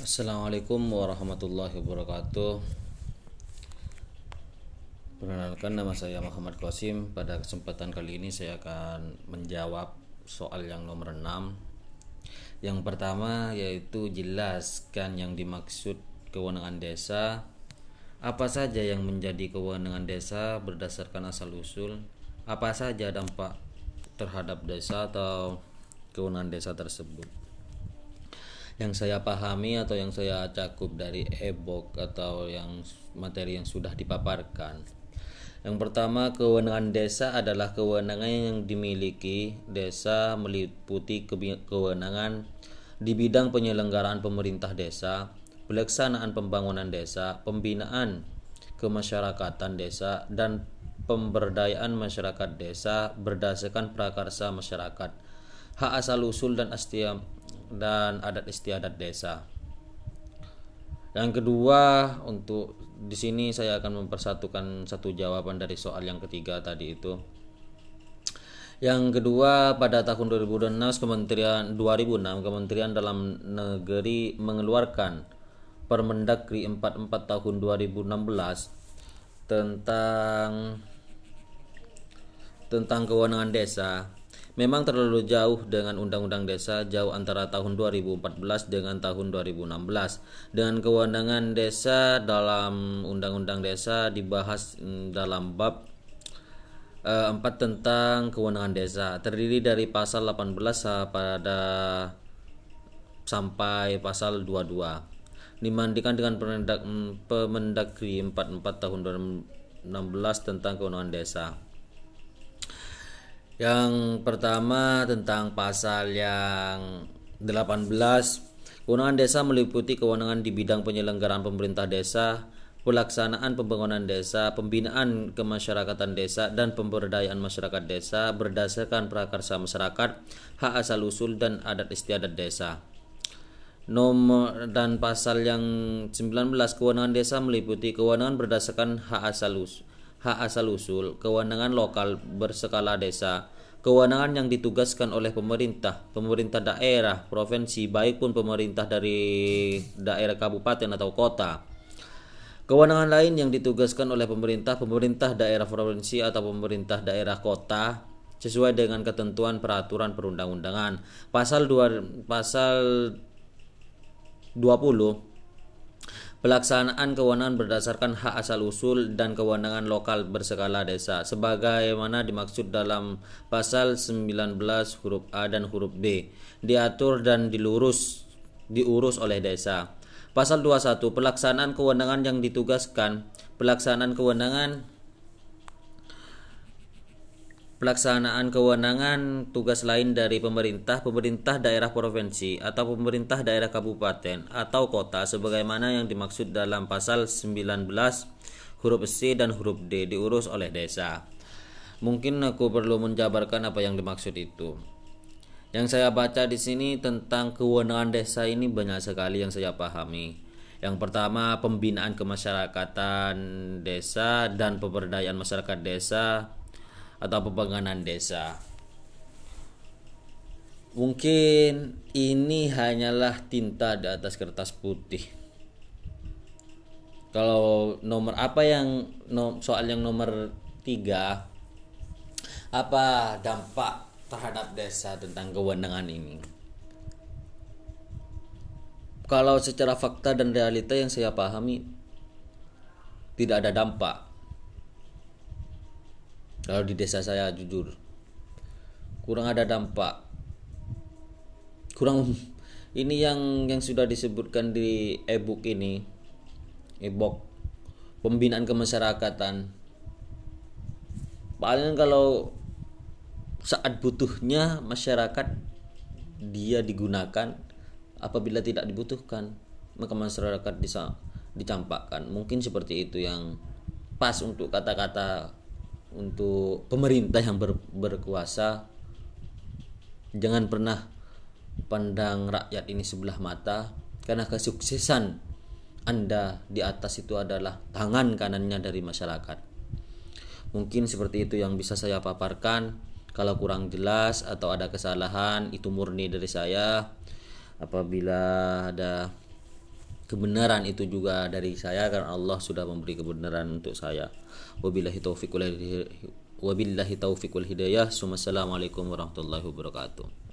Assalamualaikum warahmatullahi wabarakatuh. Perkenalkan nama saya Muhammad Qasim. Pada kesempatan kali ini saya akan menjawab soal yang nomor 6. Yang pertama yaitu jelaskan yang dimaksud kewenangan desa. Apa saja yang menjadi kewenangan desa berdasarkan asal usul? Apa saja dampak terhadap desa atau kewenangan desa tersebut? Yang saya pahami atau yang saya cakup dari e-book atau yang materi yang sudah dipaparkan. Yang pertama, kewenangan desa adalah kewenangan yang dimiliki desa meliputi kewenangan di bidang penyelenggaraan pemerintah desa, pelaksanaan pembangunan desa, pembinaan kemasyarakatan desa dan pemberdayaan masyarakat desa berdasarkan prakarsa masyarakat, hak asal usul dan dan adat istiadat desa. Yang kedua, untuk di sini saya akan mempersatukan satu jawaban dari soal yang ketiga tadi itu. Yang kedua, pada tahun 2006 Kementerian 2006 Kementerian Dalam Negeri mengeluarkan Permendagri 44 tahun 2016 tentang tentang kewenangan desa memang terlalu jauh dengan Undang-Undang Desa jauh antara tahun 2014 dengan tahun 2016. Dengan kewenangan desa dalam Undang-Undang Desa dibahas mm, dalam bab uh, eh, 4 tentang kewenangan desa terdiri dari pasal 18 pada sampai pasal 22 dibandingkan dengan Permendagri 44 tahun 2016 tentang kewenangan desa. Yang pertama tentang pasal yang 18 Kewenangan desa meliputi kewenangan di bidang penyelenggaraan pemerintah desa, pelaksanaan pembangunan desa, pembinaan kemasyarakatan desa dan pemberdayaan masyarakat desa berdasarkan prakarsa masyarakat, hak asal usul dan adat istiadat desa. Nomor dan pasal yang 19 kewenangan desa meliputi kewenangan berdasarkan hak asal usul hak asal usul, kewenangan lokal berskala desa, kewenangan yang ditugaskan oleh pemerintah, pemerintah daerah, provinsi, baik pun pemerintah dari daerah kabupaten atau kota. Kewenangan lain yang ditugaskan oleh pemerintah, pemerintah daerah provinsi atau pemerintah daerah kota sesuai dengan ketentuan peraturan perundang-undangan. Pasal 2 pasal 20 Pelaksanaan kewenangan berdasarkan hak asal usul dan kewenangan lokal berskala desa sebagaimana dimaksud dalam pasal 19 huruf A dan huruf B diatur dan dilurus diurus oleh desa. Pasal 21 pelaksanaan kewenangan yang ditugaskan pelaksanaan kewenangan pelaksanaan kewenangan tugas lain dari pemerintah, pemerintah daerah provinsi atau pemerintah daerah kabupaten atau kota sebagaimana yang dimaksud dalam pasal 19 huruf C dan huruf D diurus oleh desa. Mungkin aku perlu menjabarkan apa yang dimaksud itu. Yang saya baca di sini tentang kewenangan desa ini banyak sekali yang saya pahami. Yang pertama pembinaan kemasyarakatan desa dan pemberdayaan masyarakat desa atau pembangunan desa. Mungkin ini hanyalah tinta di atas kertas putih. Kalau nomor apa yang soal yang nomor tiga apa dampak terhadap desa tentang kewenangan ini? Kalau secara fakta dan realita yang saya pahami tidak ada dampak kalau di desa saya jujur kurang ada dampak. Kurang ini yang yang sudah disebutkan di e-book ini e-book pembinaan kemasyarakatan. Paling kalau saat butuhnya masyarakat dia digunakan apabila tidak dibutuhkan maka masyarakat bisa dicampakkan. Mungkin seperti itu yang pas untuk kata-kata untuk pemerintah yang ber, berkuasa jangan pernah pandang rakyat ini sebelah mata karena kesuksesan Anda di atas itu adalah tangan kanannya dari masyarakat. Mungkin seperti itu yang bisa saya paparkan. Kalau kurang jelas atau ada kesalahan itu murni dari saya. Apabila ada kebenaran itu juga dari saya karena Allah sudah memberi kebenaran untuk saya. Wabillahi taufiq wabillahi taufiq wal hidayah. Assalamualaikum warahmatullahi wabarakatuh